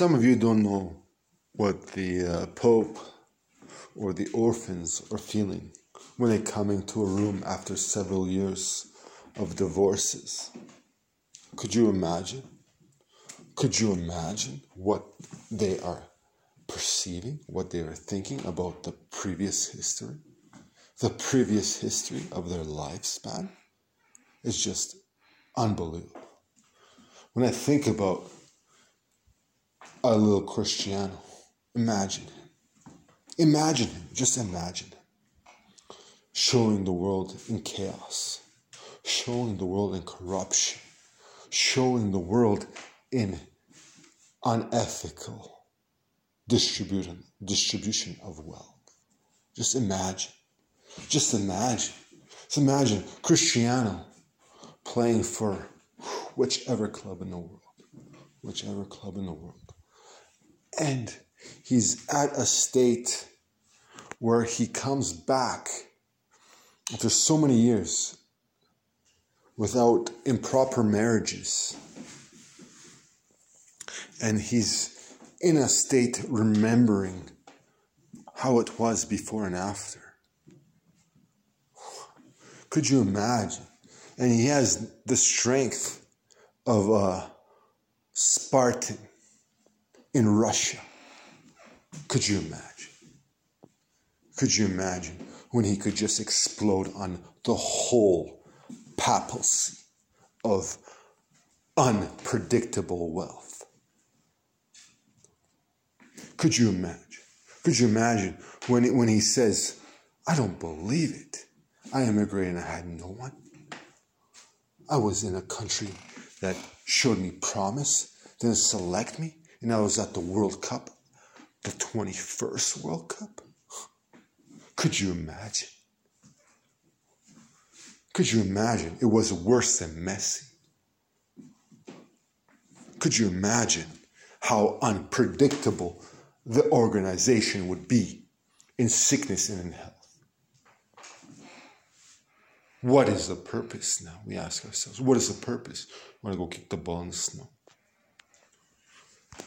Some of you don't know what the uh, Pope or the orphans are feeling when they come into a room after several years of divorces. Could you imagine? Could you imagine what they are perceiving, what they are thinking about the previous history? The previous history of their lifespan is just unbelievable. When I think about a little Cristiano, imagine him. Imagine him, just imagine him. Showing the world in chaos, showing the world in corruption, showing the world in unethical distribution, distribution of wealth. Just imagine. Just imagine. Just imagine Cristiano playing for whichever club in the world. Whichever club in the world. And he's at a state where he comes back after so many years without improper marriages. And he's in a state remembering how it was before and after. Could you imagine? And he has the strength of a Spartan in Russia. Could you imagine? Could you imagine when he could just explode on the whole papacy of unpredictable wealth? Could you imagine? Could you imagine when, when he says, I don't believe it. I immigrated and I had no one. I was in a country that showed me promise, didn't select me, and I was at the World Cup, the 21st World Cup. Could you imagine? Could you imagine? It was worse than Messi. Could you imagine how unpredictable the organization would be in sickness and in health? What is the purpose now? We ask ourselves, what is the purpose? I want to go kick the ball in the snow.